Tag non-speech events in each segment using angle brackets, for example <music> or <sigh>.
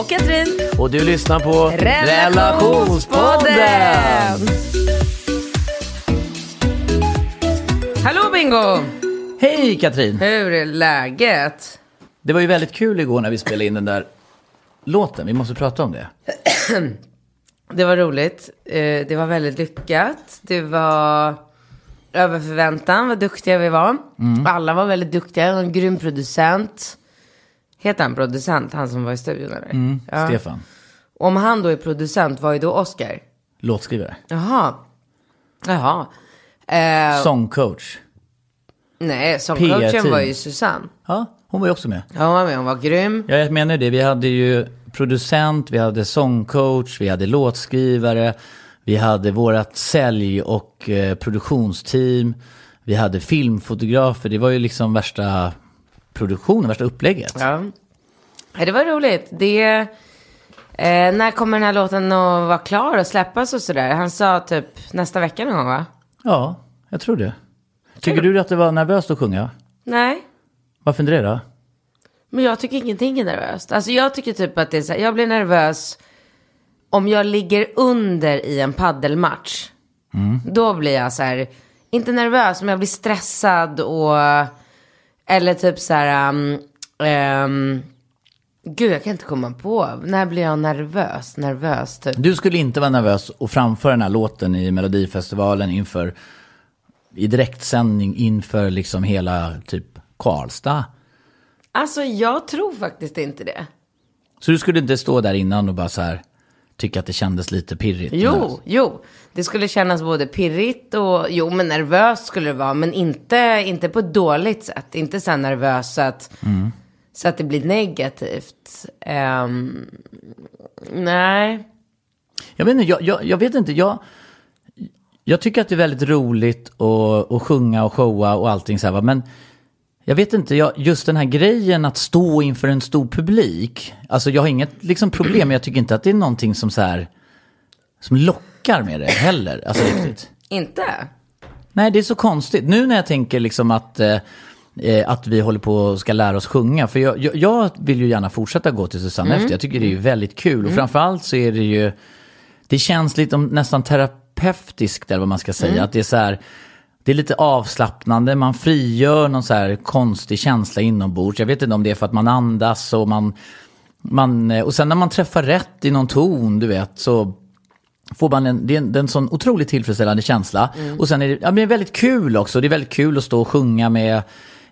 Och Katrin. Och du lyssnar på Relationspodden. Hallå Bingo! Hej Katrin! Hur är läget? Det var ju väldigt kul igår när vi spelade in den där låten. Vi måste prata om det. <clears throat> Det var roligt. Eh, Det var väldigt lyckat. Det var över förväntan vad duktiga vi var. Alla var väldigt duktiga. En grym producent. Heter han producent? Han som var i studion eller? Ja. Stefan, Om han då är producent, vad är då Oscar? låtskrivare. Jaha. Jaha. Eh, Sångcoach. nej, sångcoachen var ju Susanne. Ja, hon var ju också med. Ja, hon var med. Hon var grym. Ja, jag menar det. Vi hade ju producent, vi hade sångcoach, vi hade låtskrivare, vi hade vårat sälj och eh, produktionsteam, vi hade filmfotografer. Det var ju liksom värsta produktionen, värsta upplägget. Ja. Ja, Det var roligt. Det, eh, när kommer den här låten att vara klar och släppas och sådär? Han sa typ nästa vecka någon gång va? Ja, jag tror det. Tycker du att det var nervöst att sjunga? Nej, Varför inte det då? men jag tycker ingenting är nervöst. Alltså jag tycker typ att det är så här, jag blir nervös om jag ligger under i en paddelmatch. Då blir jag så här, inte nervös, men jag blir stressad och, eller typ så här, um, um, gud jag kan inte komma på, när blir jag nervös? Nervös typ. Du skulle inte vara nervös att framföra den här låten i Melodifestivalen inför, i direktsändning inför liksom hela typ Karlstad. Alltså jag tror faktiskt inte det. Så du skulle inte stå där innan och bara så här tycka att det kändes lite pirrigt? Jo, jo. Det skulle kännas både pirrigt och, jo men nervöst skulle det vara. Men inte, inte på ett dåligt sätt. Inte så nervös så att, så att det blir negativt. Ehm, nej. Jag vet inte, jag, jag, jag vet inte, jag, jag tycker att det är väldigt roligt att, att sjunga och showa och allting så här, men jag vet inte, jag, just den här grejen att stå inför en stor publik, alltså jag har inget liksom, problem, men jag tycker inte att det är någonting som så här, som lockar med det heller, alltså riktigt. Inte? Nej, det är så konstigt. Nu när jag tänker liksom att, eh, eh, att vi håller på och ska lära oss sjunga. För jag, jag, jag vill ju gärna fortsätta gå till Susanne efter. Jag tycker det är väldigt kul. Och framförallt så är det ju, det känns lite om, nästan terapeutiskt eller vad man ska säga. Att det är så här, det är lite avslappnande, man frigör någon så här konstig känsla inombords. Jag vet inte om det är för att man andas och man, man och sen när man träffar rätt i någon ton, du vet, så får man en, det är en, det är en sån otroligt tillfredsställande känsla. Och sen är det, ja, men det är väldigt kul också. Det är väldigt kul att stå och sjunga med,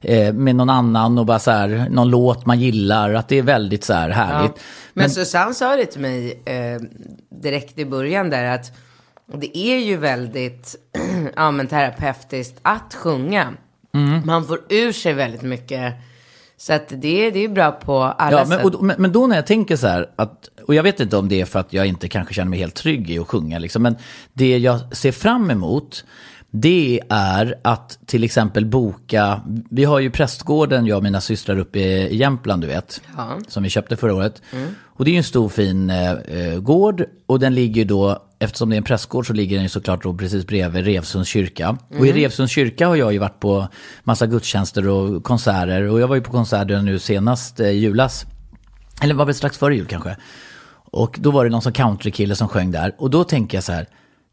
eh, med någon annan och bara så här, någon låt man gillar. Att det är väldigt så här härligt. Men, Susanne sa det till mig eh, direkt i början där att det är ju väldigt ja, men terapeutiskt att sjunga. Man får ur sig väldigt mycket. Så att det, det är bra på alla Ja, men, sätt. och, men, men då när jag tänker så här, att, och jag vet inte om det är för att jag inte kanske känner mig helt trygg i att sjunga, liksom, men det jag ser fram emot, det är att till exempel boka, vi har ju Prästgården, jag och mina systrar uppe i Jämtland, du vet, Ja. som vi köpte förra året. Och det är ju en stor fin eh, eh, gård, och den ligger då, eftersom det är en prästgård så ligger den ju såklart då precis bredvid Revsunds kyrka. Och i Revsunds kyrka har jag ju varit på massa gudstjänster och konserter, och jag var ju på konserter nu senast eh, julas. Eller var väl strax före jul kanske. Och då var det någon som countrykille som sjöng där. Och då tänker jag så här.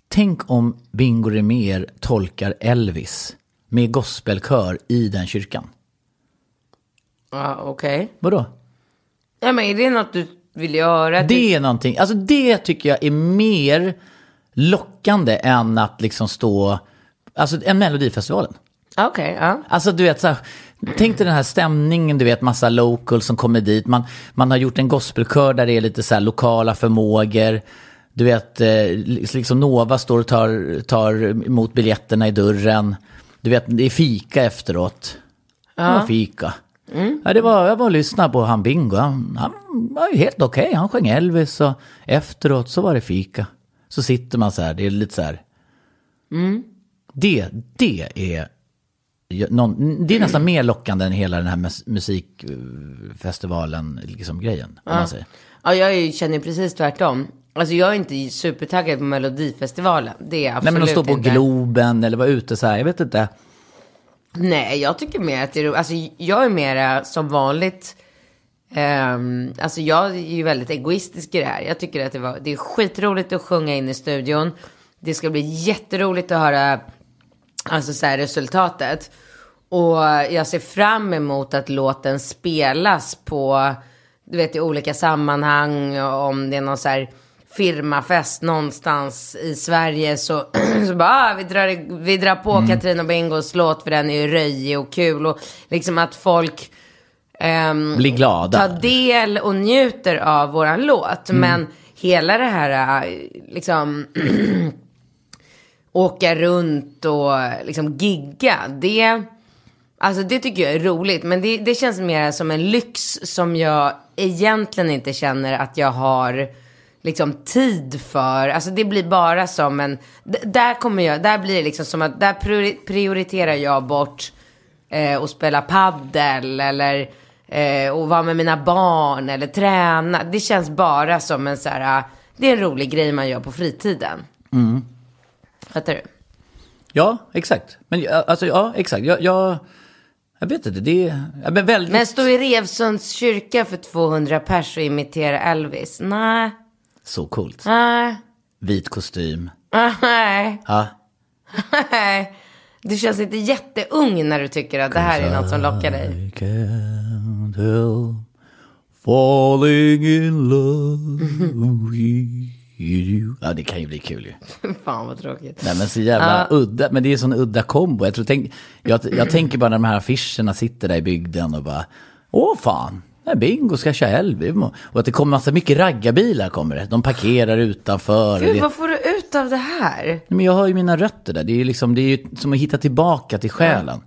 Tänk om Bingo Rimér tolkar Elvis med gospelkör i den kyrkan. Ja, okej. Vadå? Ja, men är det något du vill göra. Det är någonting, alltså det tycker jag är mer lockande än att liksom stå, alltså en Melodifestivalen. Okej, ja. Alltså du vet så här, tänk dig den här stämningen, du vet massa locals som kommer dit. Man, man har gjort en gospelkör där det är lite så här lokala förmågor. Du vet, eh, liksom Nova står och tar, tar emot biljetterna i dörren. Du vet, det är fika efteråt. Ja, fika. Ja, det var, jag var och lyssnade på han Bingo. Han, han var ju helt okej. Han sjöng Elvis och efteråt så var det fika. Så sitter man så här, det är lite så här. Det, det är någon, det är nästan mer lockande än hela den här mus- musikfestivalen, liksom grejen. Om man säger. Ja, jag känner precis tvärtom. Alltså jag är inte supertaggad på Melodifestivalen. Det är jag Nej absolut men att stå på inte. Globen eller vara ute så här, jag vet inte. Nej, jag tycker mer att det är roligt. Alltså jag är mera som vanligt. Um, alltså jag är ju väldigt egoistisk i det här. Jag tycker att det, var, det är skitroligt att sjunga in i studion. Det ska bli jätteroligt att höra alltså så här, resultatet. Och jag ser fram emot att låten spelas på, du vet i olika sammanhang. Om det är någon så här firmafest någonstans i Sverige så, <clears throat> så bara, ah, vi, drar, vi drar på Katrin och Bingos låt för den är ju röjig och kul. Och liksom att folk ehm, Bli glada. tar del och njuter av våran låt. Men hela det här, äh, liksom, <clears throat> åka runt och liksom gigga, det, alltså det tycker jag är roligt. Men det, det känns mer som en lyx som jag egentligen inte känner att jag har liksom tid för. Alltså det blir bara som en, där kommer jag, där blir det liksom som att, där priori- prioriterar jag bort eh, och spela paddel eller eh, och vara med mina barn eller träna. Det känns bara som en så här, det är en rolig grej man gör på fritiden. Fattar du? Ja, exakt. Men alltså, ja, exakt. Jag, jag, jag vet inte, det är ja, men väldigt... Men stå i Revsunds kyrka för 200 pers och imitera Elvis? Nej, Så coolt. nej, Vit kostym. <laughs> nej, Ja. <laughs> nej. Du känns inte jätteung när du tycker att det här är något som lockar dig. I can't help falling in love with you. Ja, det kan ju bli kul ju. <laughs> Fan vad tråkigt. Nej men så jävla udda, men det är en sån udda kombo. Jag, tror, tänk, jag, jag tänker bara när de här affischerna sitter där i bygden och bara, åh fan, bingo ska köra Elvis. Och att det kommer massa mycket raggarbilar kommer det. De parkerar utanför. Gud, det, vad får du ut av det här? men jag har ju mina rötter där. Det är ju liksom, det är ju som att hitta tillbaka till själen.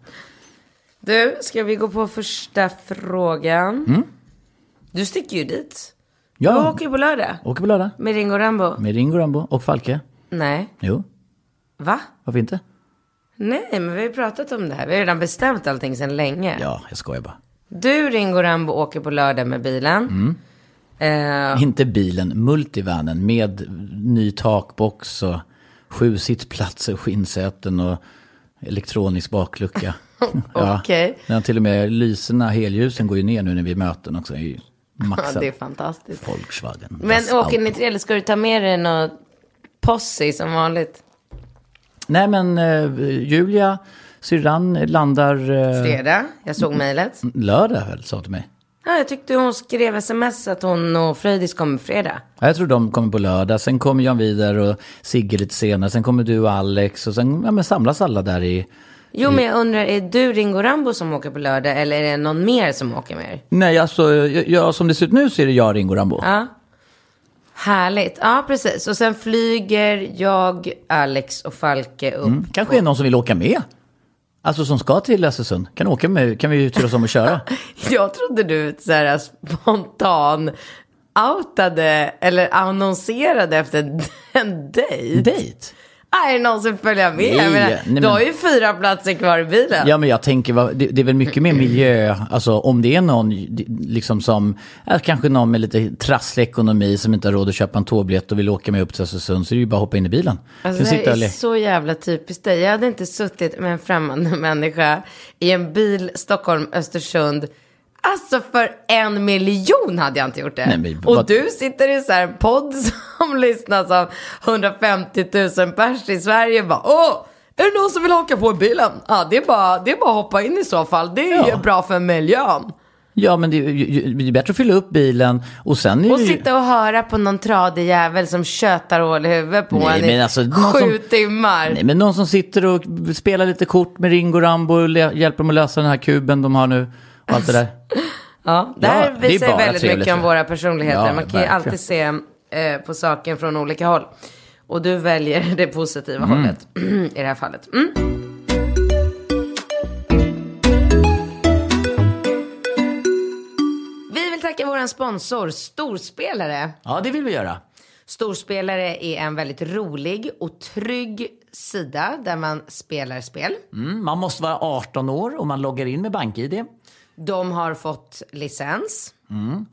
Du, ska vi gå på första frågan? Du sticker ju dit. Du Mm. Ja, åker ju på lördag. åker på lördag. Med Ringo Rambo. Med Ringo Rambo och Falke. Nej. Jo, Va? varför inte? Nej, men vi har ju pratat om det här. Vi har redan bestämt allting sedan länge. Ja, jag skojar bara. Du, Ringo Rambo, åker på lördag med bilen. Mm. Eh, Inte bilen, multivanen med ny takbox och sju sittplatser, skinnsäten och elektronisk baklucka. <laughs> Okej. Den har till och med lyserna, helljusen går ju ner nu när vi är möten också. Är ju ja, maxat. det är fantastiskt. Volkswagen. Men åker ni till, eller ska du ta med dig något posse som vanligt? Nej men eh, Julia, syrran, landar eh, Fredag? Jag såg mejlet. lördag väl, sa till mig. Ja, jag tyckte hon skrev sms att hon och Fröjdis kommer fredag. Ja, Jag tror de kommer på lördag, sen kommer Jan Vidar och Sigge lite senare, sen kommer du och Alex och sen ja, men samlas alla där i... Jo, men jag undrar, är du Ringo Rambo som åker på lördag eller är det någon mer som åker med er? Nej, alltså, jag, jag, som det ser ut nu så är det jag, Ringo Rambo. Ja. Härligt. Ja, precis. Och sen flyger jag, Alex och Falke upp. Kanske är någon som vill åka med. Alltså som ska till Östersund. Kan åka med, kan vi turas om att köra? <laughs> Jag trodde du så här spontan outade eller annonserade efter en dejt. Dejt? Är det någon som följer med? Nej, menar, nej, Du men- har ju fyra platser kvar i bilen. Ja men jag tänker, det, det är väl mycket mer miljö, alltså om det är någon liksom som, kanske någon med lite trasslig ekonomi som inte har råd att köpa en tågbiljett och vill åka med upp till Östersund så är det ju bara att hoppa in i bilen. Alltså, det här är så jävla typiskt dig. Jag hade inte suttit med en främmande människa i en bil Stockholm-Östersund. Alltså för en miljon hade jag inte gjort det. Nej, men och vad- du sitter i så här en podd <laughs> som lyssnas av 150 000 pers i Sverige. Bara, Åh, är det någon som vill haka på i bilen? Ja, det är bara, det är bara att hoppa in i så fall. Det är ju Ja. bra för miljön. Ja, men det är, ju- det är bättre att fylla upp bilen och sen är Och ju... sitta och höra på någon tradig jävel som tjötar hål i huvudet på Nej, en men alltså, sju som- timmar. Nej, men någon som sitter och spelar lite kort med Ringo Rambo och hjälper dem att lösa den här kuben de har nu och allt det där. <laughs> Ja, det Ja, här ju bara väldigt trevligt, mycket om våra personligheter. Ja, Man kan ju alltid se eh, på saken från olika håll. Och du väljer <laughs> det positiva Mm. hållet <clears throat> i det här fallet. Mm. Vi vill tacka vår sponsor Storspelare. Ja, det vill vi göra. Storspelare är en väldigt rolig och trygg sida där man spelar spel. Mm, man måste vara 18 år och man loggar in med BankID. De har fått licens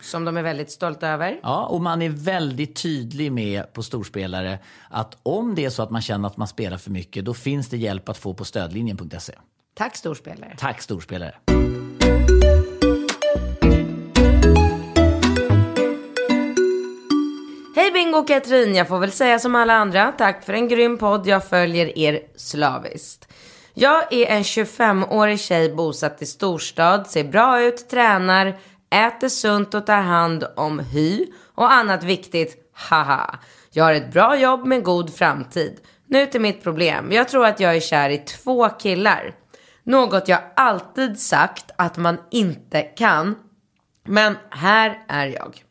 som de är väldigt stolta över. Ja, och man är väldigt tydlig med på storspelare att om det är så att man känner att man spelar för mycket, då finns det hjälp att få på stödlinjen.se. Tack Storspelare. Tack storspelare. Hej Bingo och Katrin, jag får väl säga som alla andra. Tack för en grym podd, jag följer er slaviskt. Jag är en 25-årig tjej bosatt i storstad, ser bra ut, tränar, äter sunt och tar hand om hy och annat viktigt. Haha. Jag har ett bra jobb med god framtid. Nu till mitt problem. Jag tror att jag är kär i två killar. Något jag alltid sagt att man inte kan. Men här är jag.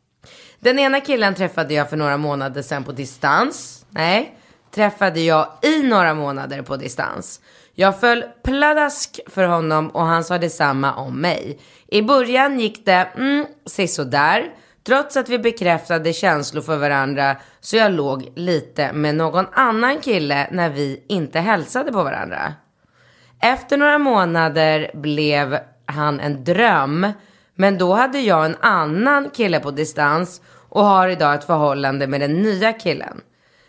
Den ena killen träffade jag för några månader sedan på distans. Nej, träffade jag i några månader på distans. Jag föll pladask för honom och han sa detsamma om mig. I början gick det, mm, sisådär. Trots att vi bekräftade känslor för varandra så jag låg lite med någon annan kille när vi inte hälsade på varandra. Efter några månader blev han en dröm. Men då hade jag en annan kille på distans och har idag ett förhållande med den nya killen.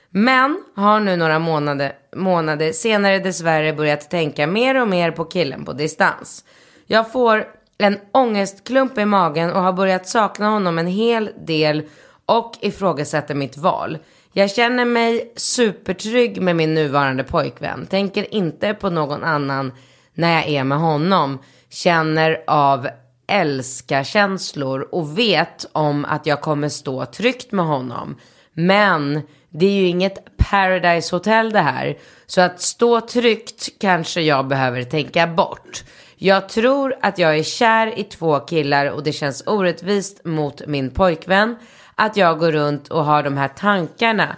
Men har nu några månader, månader senare dessvärre börjat tänka mer och mer på killen på distans. Jag får en ångestklump i magen och har börjat sakna honom en hel del och ifrågasätter mitt val. Jag känner mig supertrygg med min nuvarande pojkvän. Tänker inte på någon annan när jag är med honom. Känner av älska-känslor och vet om att jag kommer stå tryggt med honom. Men det är ju inget paradise hotel det här. Så att stå tryggt kanske jag behöver tänka bort. Jag tror att jag är kär i två killar och det känns orättvist mot min pojkvän att jag går runt och har de här tankarna.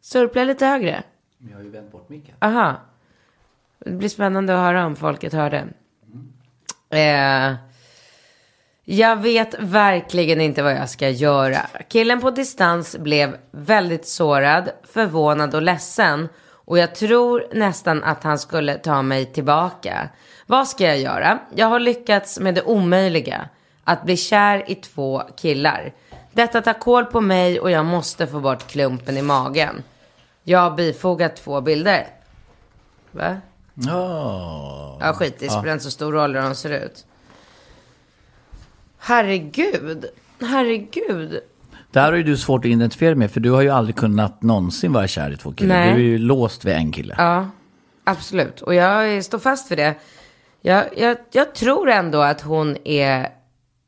Surpla lite högre. Jag har ju vänt bort micken. Aha. Det blir spännande att höra om folket hörde. Eh, jag vet verkligen inte vad jag ska göra. Killen på distans blev väldigt sårad, förvånad och ledsen. Och jag tror nästan att han skulle ta mig tillbaka. Vad ska jag göra? Jag har lyckats med det omöjliga. Att bli kär i två killar. Detta tar koll på mig och jag måste få bort klumpen i magen. Jag har bifogat två bilder. Va? Ja. Ja, skit det spelar inte så stor roll hur de ser ut. Herregud. Herregud. Det här har ju du svårt att identifiera med för du har ju aldrig kunnat någonsin vara kär i två killar. Nej. Du är ju låst vid en kille. Ja, absolut. Och jag står fast för det. Jag, jag, jag tror ändå att hon är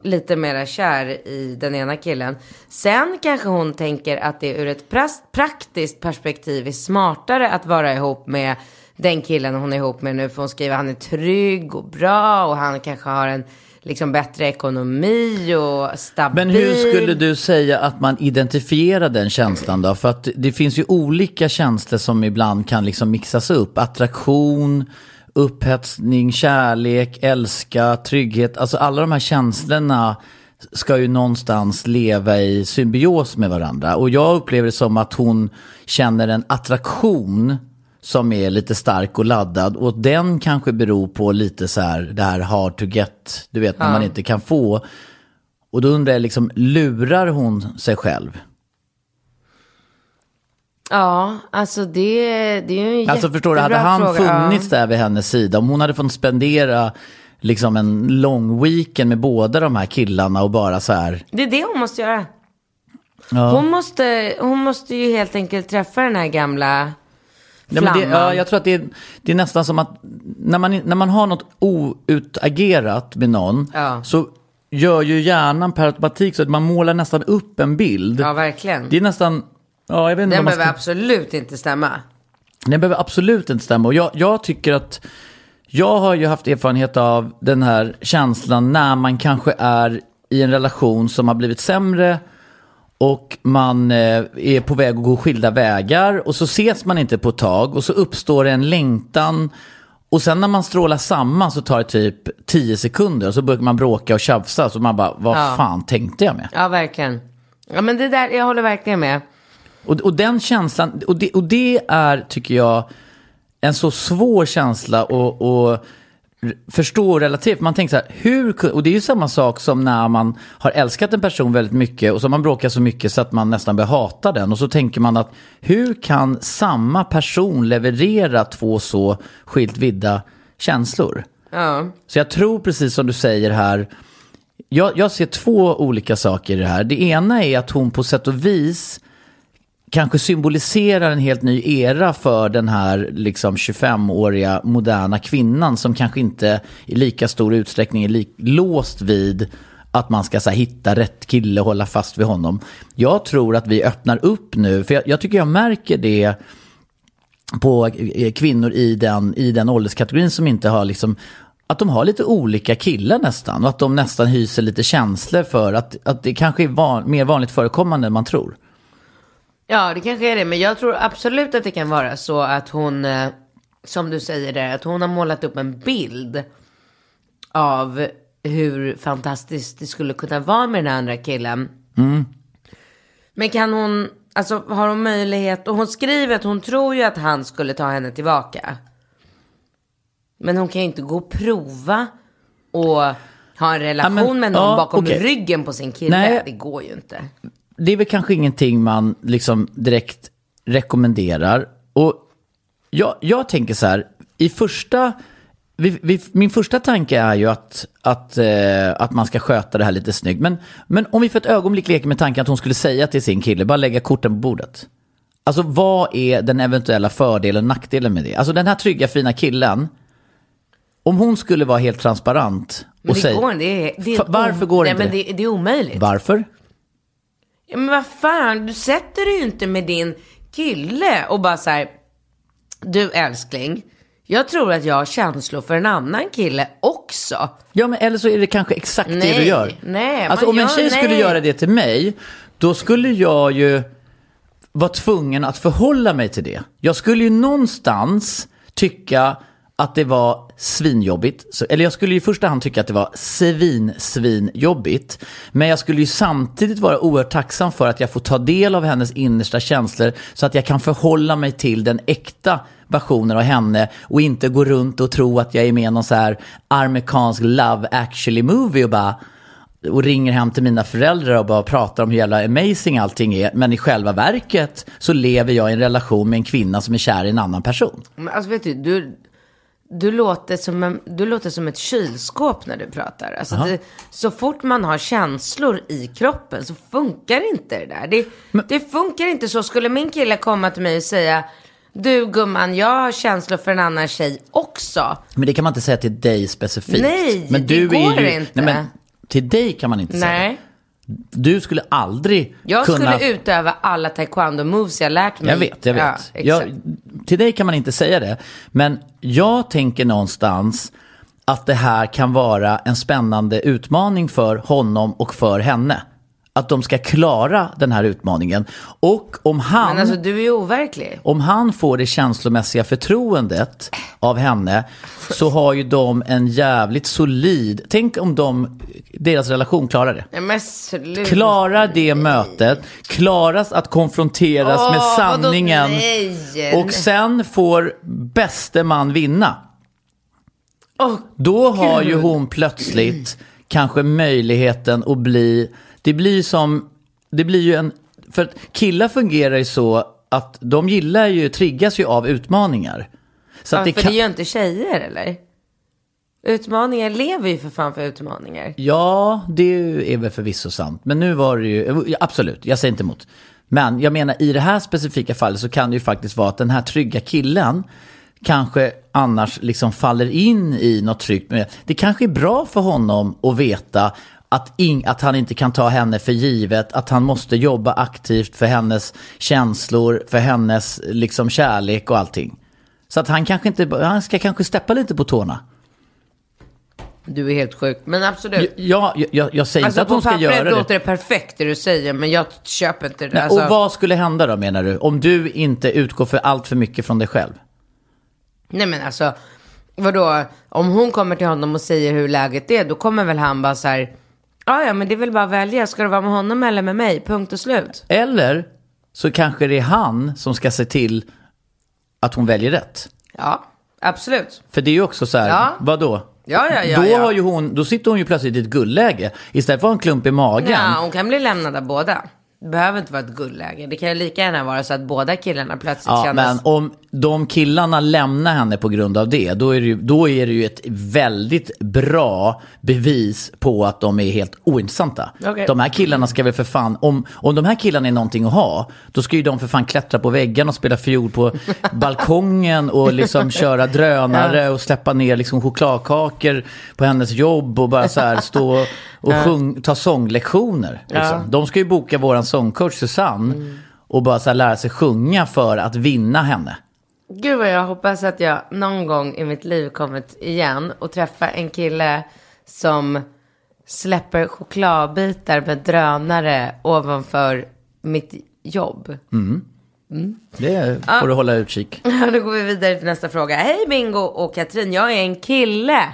lite mera kär i den ena killen. Sen kanske hon tänker att det ur ett praktiskt perspektiv är smartare att vara ihop med den killen hon är ihop med nu. För hon skriver att han är trygg och bra och han kanske har en liksom bättre ekonomi och stabil. Men hur skulle du säga att man identifierar den känslan då? För att det finns ju olika känslor som ibland kan liksom mixas upp. Attraktion, upphetsning, kärlek, älska, trygghet. Alltså alla de här känslorna ska ju någonstans leva i symbios med varandra. Och jag upplever det som att hon känner en attraktion som är lite stark och laddad. Och den kanske beror på lite så här, det här hard to get, du vet när man inte kan få. Och då undrar jag liksom, lurar hon sig själv? Ja, alltså det, det är ju en Alltså förstår du, hade jättebra han fråga. funnits där vid hennes sida, om hon hade fått spendera liksom en lång weekend med båda de här killarna och bara så här, Det är det hon måste göra. Ja. Hon, måste, hon måste ju helt enkelt träffa den här gamla Nej, men det, ja, jag tror att det är, det är nästan som att när man, när man har något outagerat med någon Ja. så gör ju hjärnan per automatik så att man målar nästan upp en bild. Ja, verkligen. Det är nästan, ja jag vet inte Den behöver ska... absolut inte stämma. Den behöver absolut inte stämma. Och jag, jag tycker att jag har ju haft erfarenhet av den här känslan när man kanske är i en relation som har blivit sämre och man eh, är på väg att gå skilda vägar och så ses man inte på ett tag och så uppstår en längtan och sen när man strålar samman så tar det typ 10 sekunder och så börjar man bråka och tjafsa så man bara, vad Ja. fan tänkte jag med? Ja, verkligen. Ja, men det där, jag håller verkligen med. Och, och den känslan, och det, och det är, tycker jag, en så svår känsla att att förstå och relatera. Man tänker så här, hur, och det är ju samma sak som när man har älskat en person väldigt mycket och så har man bråkat så mycket så att man nästan börjar hata den. Och så tänker man att hur kan samma person leverera två så skilt vidda känslor? Ja. Så jag tror precis som du säger här, jag, jag ser två olika saker i det här. Det ena är att hon på sätt och vis kanske symboliserar en helt ny era för den här liksom 25-åriga moderna kvinnan som kanske inte i lika stor utsträckning är låst vid att man ska så här, hitta rätt kille och hålla fast vid honom. Jag tror att vi öppnar upp nu, för jag, jag tycker jag märker det på eh, kvinnor i den, i den ålderskategorin som inte har liksom att de har lite olika killar nästan och att de nästan hyser lite känslor för att, att det kanske är van, mer vanligt förekommande än man tror. Ja, det kanske är det. Men jag tror absolut att det kan vara så att hon, eh, som du säger där, att hon har målat upp en bild av hur fantastiskt det skulle kunna vara med den andra killen. Men kan hon, alltså har hon möjlighet, och hon skriver att hon tror ju att han skulle ta henne tillbaka. Men hon kan ju inte gå och prova och ha en relation men, med någon ja, bakom okej. ryggen på sin kille. Nej. Det går ju inte. Det är väl kanske ingenting man liksom direkt rekommenderar. Och jag, jag tänker så här, i första, vi, vi, min första tanke är ju att, att, eh, att man ska sköta det här lite snyggt. Men, men om vi för ett ögonblick leker med tanken att hon skulle säga till sin kille, bara lägga korten på bordet. Alltså vad är den eventuella fördelen och nackdelen med det? Alltså den här trygga fina killen, om hon skulle vara helt transparent och säga... går inte. Det det varför går nej, inte men det? det? Det är omöjligt. Varför? Ja, men vad fan, du sätter dig ju inte med din kille och bara så här, du älskling, jag tror att jag har känslor för en annan kille också. Ja, men eller så är det kanske exakt det Nej, du gör. nej, alltså om en gör- tjej skulle nej. göra det till mig, då skulle jag ju vara tvungen att förhålla mig till det. Jag skulle ju någonstans tycka att det var svinjobbigt. Så, eller jag skulle ju i första hand tycka att det var svin, svinjobbigt. Men jag skulle ju samtidigt vara oerhört tacksam för att jag får ta del av hennes innersta känslor så att jag kan förhålla mig till den äkta versionen av henne och inte gå runt och tro att jag är med i någon så här amerikansk love actually movie och bara och ringer hem till mina föräldrar och bara pratar om hur jävla amazing allting är. Men i själva verket så lever jag i en relation med en kvinna som är kär i en annan person. Men alltså vet du, du, du, låter som en, du låter som ett kylskåp när du pratar. Alltså det, så fort man har känslor i kroppen så funkar inte det där. Det, det funkar inte så. Skulle min kille komma till mig och säga, du gumman, jag har känslor för en annan tjej också. Men det kan man inte säga till dig specifikt. Nej, men det går är ju, inte. Nej, men till dig kan man inte säga Nej. det. Du skulle aldrig Jag kunna... skulle utöva alla taekwondo-moves jag lärt mig. Jag vet, jag vet. Ja, jag, till dig kan man inte säga det. Men jag tänker någonstans att det här kan vara en spännande utmaning för honom och för henne. Att de ska klara den här utmaningen. Och om han... Men alltså du är ju overklig. Om han får det känslomässiga förtroendet av henne så har ju de en jävligt solid... Tänk om de, deras relation klarar det. Ja, men sluta. Klarar det mötet, klaras att konfronteras Åh, med sanningen och sen får bäste man vinna. Åh, Då har ju Gud. hon plötsligt kanske möjligheten att bli, det blir som, det blir ju en, för att killar fungerar ju så att de gillar ju, triggas ju av utmaningar. Så ja, att det för kan, det gör inte tjejer eller? Utmaningar lever ju för fan för utmaningar. Ja, det är väl förvisso sant. Men nu var det ju, absolut, jag säger inte emot. Men jag menar i det här specifika fallet så kan det ju faktiskt vara att den här trygga killen kanske annars liksom faller in i något tryggt. Det kanske är bra för honom att veta att, ing, att han inte kan ta henne för givet, att han måste jobba aktivt för hennes känslor, för hennes liksom kärlek och allting. Så att han kanske inte, han ska kanske steppa lite på tårna. Du är helt sjuk. Men absolut. Ja, jag, jag, jag säger Alltså inte att på hon ska pappret göra det. låter det perfekt det du säger, men jag köper inte det. Nej, Alltså, Och vad skulle hända då menar du? Om du inte utgår för allt för mycket från dig själv? Nej men alltså, vadå? Om hon kommer till honom och säger hur läget är, då kommer väl han bara så här, ja ja men det är väl bara att välja, ska du vara med honom eller med mig? Punkt och slut. Eller så kanske det är han som ska se till att hon väljer rätt. Ja, absolut. För det är ju också så här, Ja. vadå? Ja, ja, ja, då, ja. Har ju hon, då sitter hon ju plötsligt i ett guldläge. Istället för att ha en klump i magen. Ja, hon kan bli lämnad av båda. Det behöver inte vara ett guldläge. Det kan ju lika gärna vara så att båda killarna plötsligt Ja, kändes... men om de killarna lämnar henne på grund av det, då är det, ju, då är det ju ett väldigt bra bevis på att de är helt ointressanta. Okej. De här killarna ska väl för fan, om, om de här killarna är någonting att ha, då ska ju de för fan klättra på väggarna och spela fiol på <laughs> balkongen och liksom köra drönare och släppa ner liksom chokladkakor på hennes jobb och bara så här stå och <laughs> sjung, ta sånglektioner. Liksom. De ska ju boka våran sångcoach Susanne och bara så lära sig sjunga för att vinna henne. Gud vad jag hoppas att jag någon gång i mitt liv kommit igen och träffa en kille som släpper chokladbitar med drönare ovanför mitt jobb. Det får du hålla utkik. <laughs> Ja, då går vi vidare till nästa fråga. Hej Bingo och Katrin, jag är en kille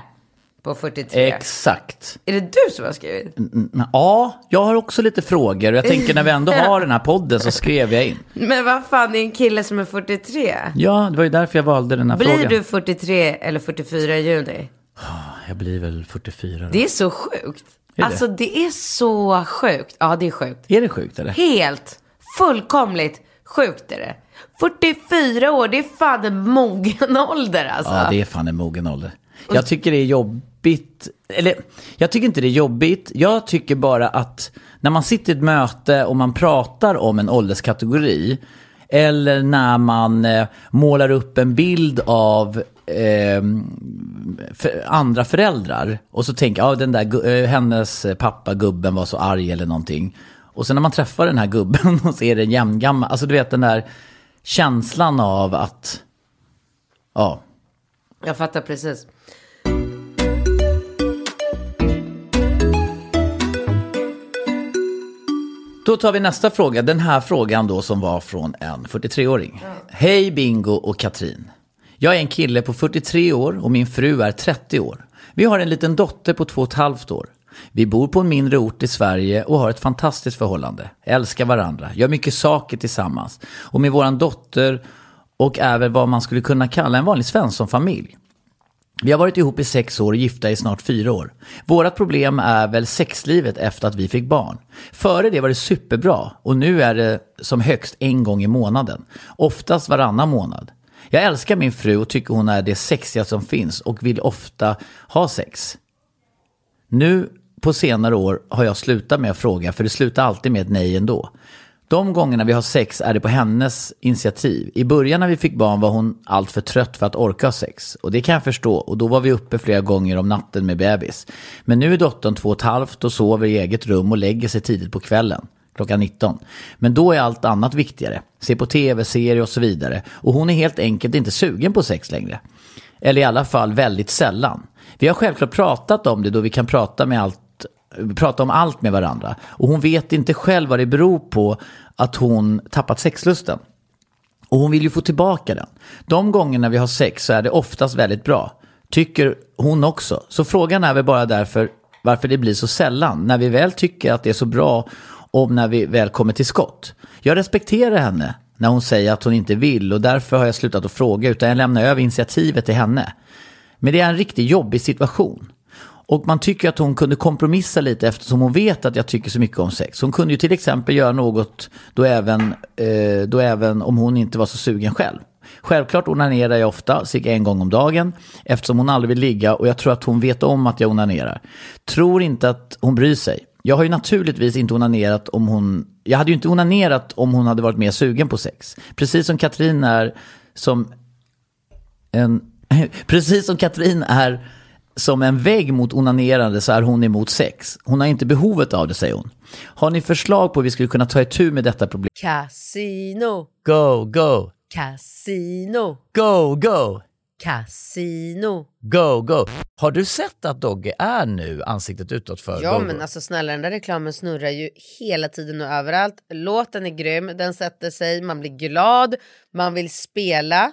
på 43. Exakt. är det du som har skrivit? Mm, Ja, jag har också lite frågor. Jag tänker när vi ändå har den här podden så skrev jag in. <laughs> Men vad fan, det är en kille som är 43. Ja, det var ju därför jag valde den här Blir frågan. du 43 eller 44 i juni? Jag blir väl 44 då. Det är så sjukt. det? Alltså det är så sjukt. Ja, det är sjukt. Är det sjukt eller? Helt, fullkomligt sjukt är det. 44 år, det är fan en mogen <laughs> ålder alltså. Ja, det är fan en mogen ålder. Jag tycker det är jobbigt. Eller, jag tycker inte det är jobbigt. Jag tycker bara att när man sitter i ett möte och man pratar om en ålderskategori. Eller när man eh, målar upp en bild av eh, för andra föräldrar. Och så tänker jag, ja, den där, eh, hennes pappa, gubben var så arg eller någonting. Och sen när man träffar den här gubben <laughs> och ser den jämngammal, alltså du vet den där känslan av att, ja, Jag fattar precis. Då tar vi nästa fråga. Den här frågan då som var från en 43-åring. Hej Bingo och Katrin. Jag är en kille på 43 år och min fru är 30 år. Vi har en liten dotter på två och ett halvt år. Vi bor på en mindre ort i Sverige och har ett fantastiskt förhållande. Älskar varandra, gör mycket saker tillsammans. Och med våran dotter och väl vad man skulle kunna kalla en vanlig svenssonfamilj. Vi har varit ihop i sex år och gifta i snart fyra år. Vårat problem är väl sexlivet efter att vi fick barn. Före det var det superbra och nu är det som högst en gång i månaden. Oftast varannan månad. Jag älskar min fru och tycker hon är det sexiga som finns och vill ofta ha sex. Nu på senare år har jag slutat med att fråga för det slutar alltid med ett nej ändå. De gångerna vi har sex är det på hennes initiativ. I början när vi fick barn var hon allt för trött för att orka ha sex. Och det kan jag förstå och då var vi uppe flera gånger om natten med bebis. Men nu är dottern två och ett halvt och sover i eget rum och lägger sig tidigt på kvällen. Klockan 19. Men då är allt annat viktigare. Se på tv-serier och så vidare. Och hon är helt enkelt inte sugen på sex längre. Eller i alla fall väldigt sällan. Vi har självklart pratat om det då vi kan prata, med allt, prata om allt med varandra. Och hon vet inte själv vad det beror på att hon tappat sexlusten. Och hon vill ju få tillbaka den. De gångerna vi har sex så är det oftast väldigt bra. Tycker hon också. Så frågan är väl bara därför varför det blir så sällan. När vi väl tycker att det är så bra om när vi väl kommer till skott. Jag respekterar henne när hon säger att hon inte vill och därför har jag slutat att fråga utan jag lämnar över initiativet till henne. Men det är en riktigt jobbig situation. Och man tycker att hon kunde kompromissa lite eftersom hon vet att jag tycker så mycket om sex. Hon kunde ju till exempel göra något då även, eh, då även om hon inte var så sugen själv. Självklart onanerar jag ofta, cirka en gång om dagen, eftersom hon aldrig vill ligga och jag tror att hon vet om att jag onanerar. Tror inte att hon bryr sig. Jag har ju naturligtvis inte onanerat om hon... Jag hade ju inte onanerat om hon hade varit mer sugen på sex. Precis som Katrin är som en... <laughs> Precis som Katrin är som en vägg mot onanerande så är hon emot sex. Hon har inte behovet av det, säger hon. Har ni förslag på hur vi skulle kunna ta itu med detta problem? Casino, Go, go, casino, go, go, casino. go, go. Har du sett att Dogge är nu ansiktet utåt för Ja go, men go? alltså snälla den där reklamen snurrar ju hela tiden och överallt. Låten är grym, den sätter sig, man blir glad, man vill spela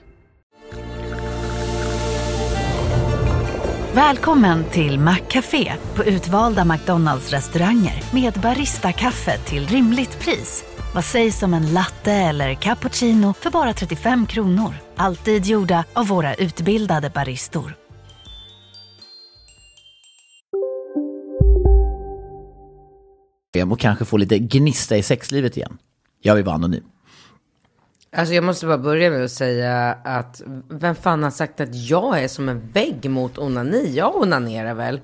Välkommen till Maccafé på utvalda McDonalds restauranger med Baristakaffe till rimligt pris. Vad sägs om en latte eller cappuccino för bara 35 kronor? Alltid gjorda av våra utbildade baristor. och kanske få lite gnista i sexlivet igen. Jag vill vara anonym. Alltså jag måste bara börja med att säga att vem fan har sagt att jag är som en vägg mot onani? Jag onanerar väl?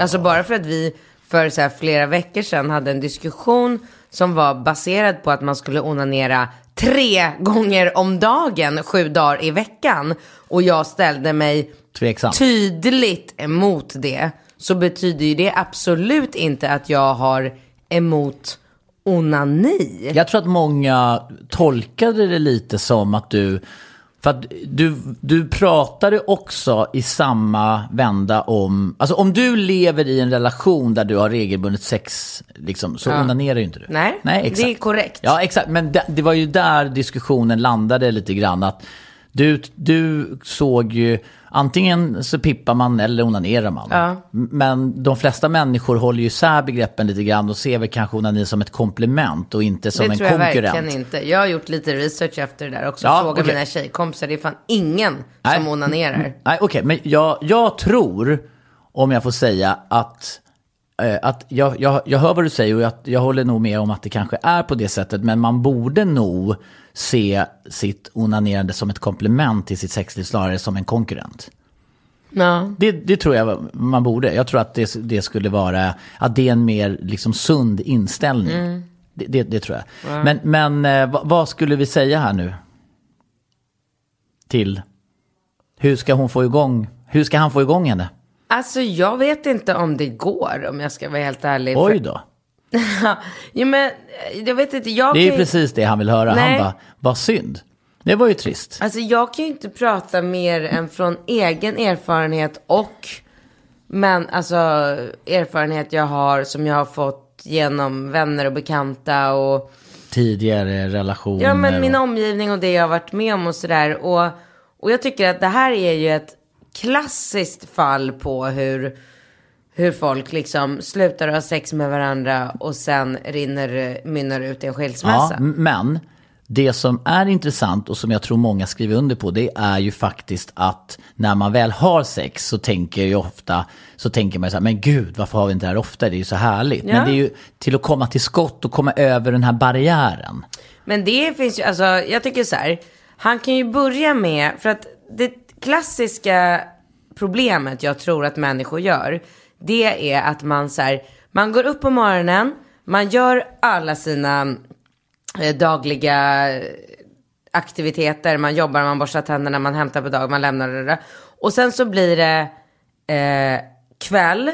Alltså bara för att vi för så flera veckor sedan hade en diskussion som var baserad på att man skulle onanera tre gånger om dagen, sju dagar i veckan. Och jag ställde mig Tveksam. tydligt emot det. Så betyder ju det absolut inte att jag har emot onani. Jag tror att många tolkade det lite som att du... För att du, du pratade också i samma vända om... Alltså om du lever i en relation där du har regelbundet sex, liksom, så onanerar ju inte du. Nej, Nej det exakt. är korrekt. Ja, exakt. Men det, det var ju där diskussionen landade lite grann. Att du, du såg ju, antingen så pippar man eller onanerar man. M- Men de flesta människor håller ju isär begreppen lite grann och ser väl kanske onani som ett komplement och inte som det en tror jag konkurrent. verkligen inte. Jag har gjort lite research efter det där också. Ja, Fråga okej. mina tjejkompisar. Det är fan ingen Nej. som onanerar. Nej, okej, men jag, jag tror, om jag får säga, att, eh, att jag, jag, jag hör vad du säger och jag, jag håller nog med om att det kanske är på det sättet, men man borde nog se sitt onanerande som ett komplement till sitt sexliv snarare som en konkurrent. Ja. Det, det tror jag man borde. Jag tror att det, det skulle vara, att det är en mer liksom sund inställning. Mm. Det, det, tror jag. Men, men eh, vad, vad skulle vi säga här nu? Till, hur ska hon få igång, hur ska han få igång henne? Alltså jag vet inte om det går om jag ska vara helt ärlig. Oj då. <laughs> jo, men eh, jag vet inte. Jag Det är ju kan ju- precis det han vill höra. Nej. Han bara, vad synd. Det var ju trist. Alltså jag kan ju inte prata mer än från egen erfarenhet och men alltså erfarenhet jag har som jag har fått genom vänner och bekanta och Tidigare relationer. Ja, men min och... omgivning och det jag har varit med om och sådär. Och, och jag tycker att det här är ju ett klassiskt fall på hur, hur folk liksom slutar ha sex med varandra och sen rinner, mynnar ut i en Ja, skilsmässa. m- men det som är intressant och som jag tror många skriver under på det är ju faktiskt att när man väl har sex så tänker ju ofta så tänker man så här, men gud varför har vi inte det här ofta? Det är ju så härligt. Ja. Men det är ju till att komma till skott och komma över den här barriären. Men det finns ju, alltså jag tycker så här. Han kan ju börja med, för att det klassiska problemet jag tror att människor gör. Det är att man så här, man går upp på morgonen, man gör alla sina eh, dagliga eh, aktiviteter, man jobbar, man borstar tänderna, man hämtar på dag, man lämnar det där. Och sen så blir det eh, kväll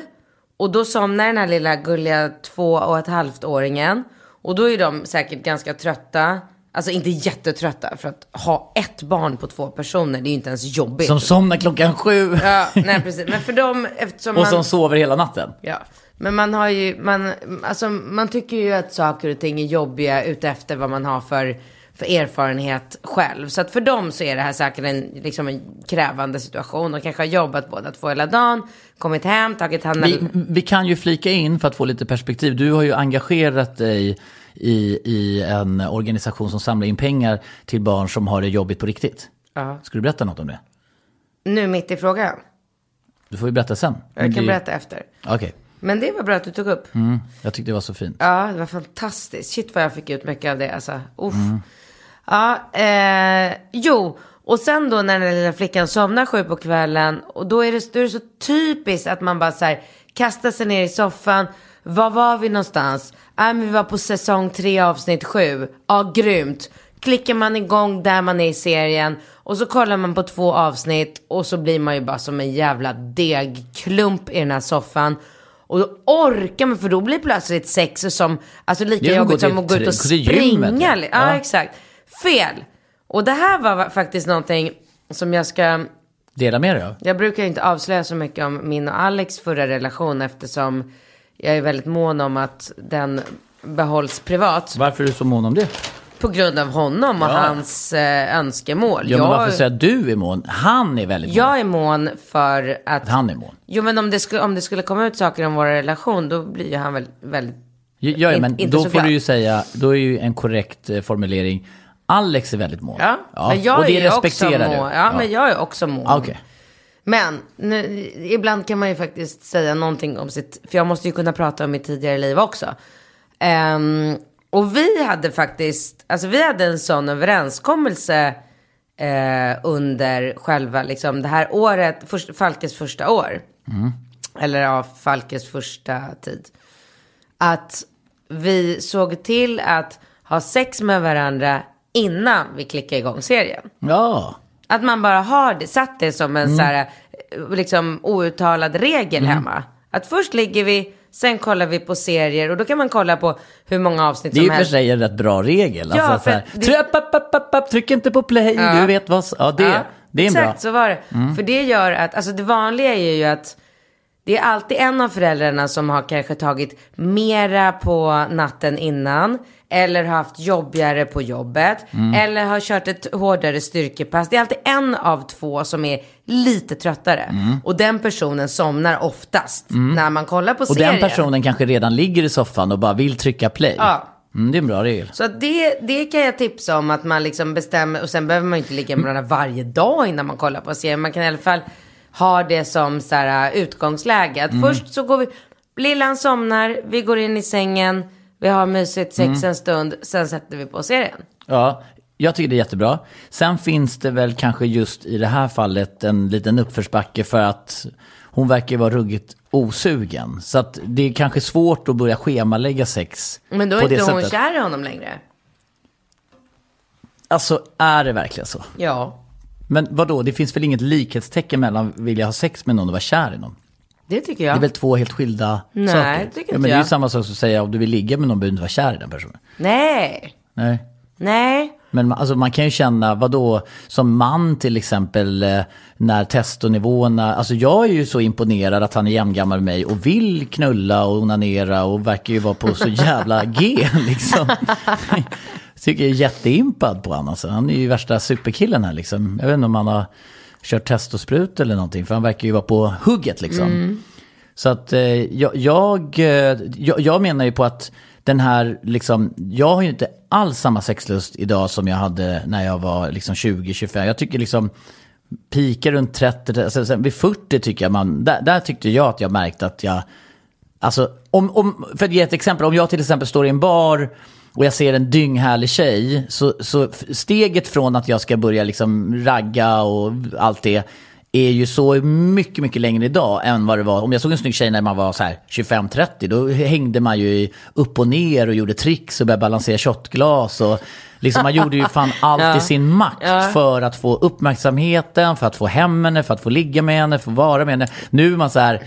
och då somnar den här lilla gulliga två och ett halvt åringen. Och då är de säkert ganska trötta. Alltså inte jättetrötta för att ha ett barn på två personer det är ju inte ens jobbigt. Som somnar klockan sju. Ja, nej precis. Men för dem, eftersom <laughs> Och man... som sover hela natten. Ja, men man har ju, man, alltså man tycker ju att saker och ting är jobbiga utefter vad man har för, för erfarenhet själv. Så att för dem så är det här säkert en, liksom en krävande situation. De kanske har jobbat båda två hela dagen, kommit hem, tagit hand Vi, vi kan ju flika in för att få lite perspektiv. Du har ju engagerat dig i, i en organisation som samlar in pengar till barn som har det jobbigt på riktigt. Ja. Ska du berätta något om det? Nu mitt i frågan. Du får ju berätta sen. Men Jag kan det- berätta efter. Okej, Men det var bra att du tog upp. mm, jag tyckte det var så fint. Ja, det var fantastiskt. Shit vad jag fick ut mycket av det alltså. Uff. Ja, eh, jo. Och sen då när den lilla flickan somnar sju på kvällen. Och då är det, då är det så typiskt att man bara så här kastar sig ner i soffan. Var var vi någonstans? Ja, men vi var på säsong tre avsnitt sju. Ja, grymt. Klickar man igång där man är i serien. Och så kollar man på två avsnitt. Och så blir man ju bara som en jävla degklump i den här soffan. Och då orkar man, för då blir plötsligt sex som, alltså lika jobbigt som att gå ut och springa. Ja, Ja. exakt. Fel. Och det här var faktiskt någonting som jag ska, Dela med dig av. jag brukar inte avslöja så mycket om min och Alex förra relation eftersom jag är väldigt mån om att den behålls privat. Varför är du så mån om det? På grund av honom och Ja. hans eh, önskemål. Ja, men varför jag, säger du är mån? Han är väldigt mån. jag är mån för att, Han är mån. jo men om det, skulle, om det skulle komma ut saker om vår relation då blir ju han väl väldigt Ja, ja, men då får glad. du ju säga, då är ju en korrekt eh, formulering. Alex är väldigt mån. Ja, men jag och det är ju också respekterar mån. du. Ja, men jag är också mån. Ah, Okej. Men nu, ibland kan man ju faktiskt säga någonting om sitt, för jag måste ju kunna prata om mitt tidigare liv också. Ehm, och vi hade faktiskt, alltså vi hade en sån överenskommelse eh, under själva, liksom det här året, först, Falkes första år. Eller ja, Falkes första tid. Att vi såg till att ha sex med varandra innan vi klickade igång serien. Ja. Att man bara har det, satt det som en Mm. så här, liksom outtalad regel hemma. Att först ligger vi, sen kollar vi på serier och då kan man kolla på hur många avsnitt Det är som i och för helst. sig en rätt bra regel. Ja, alltså, här, det- tryck, upp, upp, upp, upp, tryck inte på play, Ja. du vet vad... Ja, det, Ja, det är exakt, bra. Mm. så var det. För det gör att, alltså det vanliga är ju att det är alltid en av föräldrarna som har kanske tagit mera på natten innan. Eller haft jobbigare på jobbet. Mm. Eller har kört ett hårdare styrkepass. Det är alltid en av två som är lite tröttare. Mm. Och den personen somnar oftast när man kollar på Och serien. den personen kanske redan ligger i soffan och bara vill trycka play. Ja. Mm, det är en bra regel. Så det, det kan jag tipsa om att man liksom bestämmer. Och sen behöver man inte ligga med varandra varje dag innan man kollar på serien. Man kan i alla fall ha det som så här, utgångsläge. Att Mm. först så går vi, lillan somnar, vi går in i sängen, vi har mysigt sex Mm. en stund, sen sätter vi på serien. Ja, jag tycker det är jättebra. Sen finns det väl kanske just i det här fallet en liten uppförsbacke för att hon verkar vara ruggigt osugen. Så att det är kanske svårt att börja schemalägga sex Men då är inte hon sättet. kär i honom längre. Alltså, är det verkligen så? Ja, Men vad då? det finns väl inget likhetstecken mellan vilja ha sex med någon och vara kär i någon? Det tycker Det jag. är väl två helt skilda Nej, saker? det tycker ja, inte men Det är ju jag. samma sak som att säga om du vill ligga med någon behöver du inte vara kär i den personen. Nej, Nej. nej. Men man- alltså, man kan ju känna, vad då som man till exempel, eh, när testonivåerna, alltså jag är ju så imponerad att han är jämngammal med mig och vill knulla och onanera och verkar ju vara på så <laughs> jävla G liksom. <laughs> Tycker jag är jätteimpad på honom alltså. Han är ju värsta superkillen här liksom. Jag vet inte om han har kört testosprut eller någonting, för han verkar ju vara på hugget liksom. Så att eh, jag, jag, eh, jag, jag menar ju på att den här, liksom, jag har ju inte alls samma sexlust idag som jag hade när jag var liksom 20-25. Jag tycker liksom, pika runt 30, alltså, sen vid 40 tycker jag man, där, där tyckte jag att jag märkte att jag, alltså, om, om, för att ge ett exempel, om jag till exempel står i en bar och jag ser en dynghärlig tjej, så, så steget från att jag ska börja liksom ragga och allt det, är ju så mycket, mycket längre idag än vad det var. Om jag såg en snygg tjej när man var så här 25-30, då hängde man ju upp och ner och gjorde tricks och började balansera shotglas och Liksom, man gjorde ju fan <laughs> allt i sin makt för att få uppmärksamheten, för att få hem henne, för att få ligga med henne, för att vara med henne. Nu är man så här,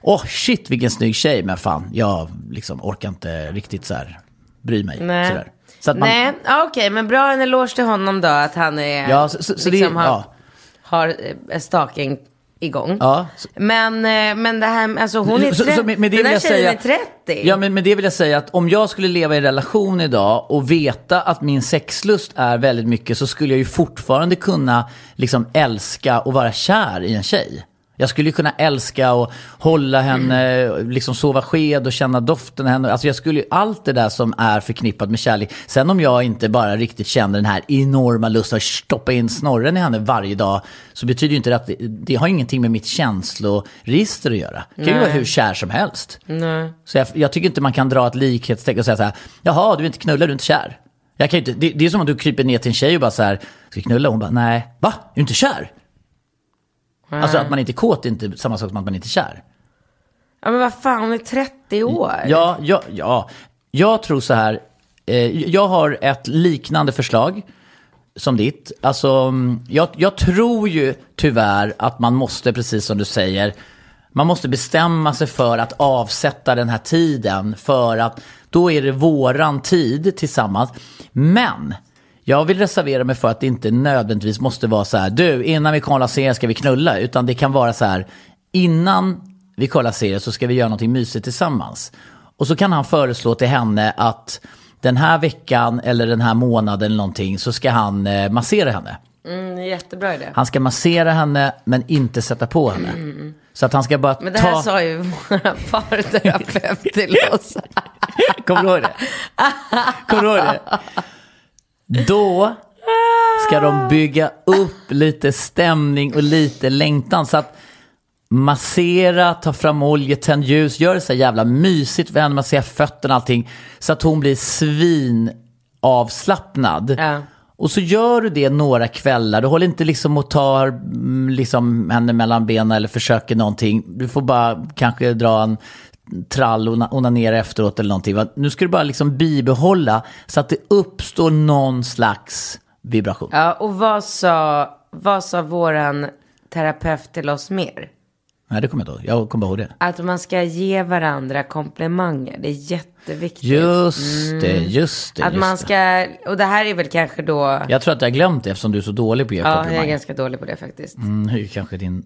åh shit vilken snygg tjej, men fan, jag liksom orkar inte riktigt så här bry mig. Nej. Sådär. Så man, Nej, okej, men bra en eloge till honom då att han är, Ja, så, så, så liksom det, har, ja. har eh, stalking igång. Ja, så- Men, eh, men det här, alltså hon är Så- 30, så med- med den här tjejen säga- är 30. Ja, men med det vill jag säga att om jag skulle leva i relation idag och veta att min sexlust är väldigt mycket så skulle jag ju fortfarande kunna liksom älska och vara kär i en tjej. Jag skulle ju kunna älska och hålla henne, liksom sova sked och känna doften av henne. Alltså jag skulle allt det där som är förknippat med kärlek. Sen om jag inte bara riktigt känner den här enorma lusten att stoppa in snorren i henne varje dag. Så betyder ju inte det att det, det har ingenting med mitt känsloregister att göra. Det kan ju vara hur kär som helst. Nej. Så jag, jag tycker inte man kan dra ett likhetstecken och säga så här, jaha, du är inte knulla, du är inte kär. Jag kan inte, det, det är som om du kryper ner till en tjej och bara så här, ska vi knulla? Hon bara, nej, va? Är du inte kär? Alltså att man inte är kåt är inte samma sak som att man inte är kär. Ja men vad fan, hon är 30 år. Ja, ja, ja. Jag tror så här, eh, jag har ett liknande förslag som ditt. Alltså, mm, jag, jag tror ju tyvärr att man måste, precis som du säger, man måste bestämma sig för att avsätta den här tiden för att då är det våran tid tillsammans. Men jag vill reservera mig för att det inte nödvändigtvis måste vara så här, du, innan vi kollar serien ska vi knulla, utan det kan vara så här, innan vi kollar serien så ska vi göra någonting mysigt tillsammans. Och så kan han föreslå till henne att den här veckan eller den här månaden eller någonting så ska han eh, massera henne. Mm, jättebra idé. Han ska massera henne men inte sätta på henne. Så att han ska bara Men det här ta... sa ju vår parterapeut <laughs> till oss. Kommer du ihåg det? Kommer du ihåg det? Då ska de bygga upp lite stämning och lite längtan. Så att massera, ta fram olja, tänd ljus, gör det så jävla mysigt för henne, massera fötterna och allting. Så att hon blir svin avslappnad. Ja. Och så gör du det några kvällar. Du håller inte liksom och tar mm, liksom henne mellan benen eller försöker någonting. Du får bara kanske dra en trall och ona- onanera efteråt eller någonting. Nu ska du bara liksom bibehålla så att det uppstår någon slags vibration. Ja, och vad sa, vad sa våran terapeut till oss mer? Nej, det kommer jag inte ihåg. Jag kommer ihåg det. Att man ska ge varandra komplimanger. Det är jätteviktigt. Just det, just det. att just man ska, och det här är väl kanske då, Jag tror att jag har glömt det eftersom du är så dålig på att ge ja, jag är komplimanger. ganska dålig på det faktiskt. Mm, ju kanske din...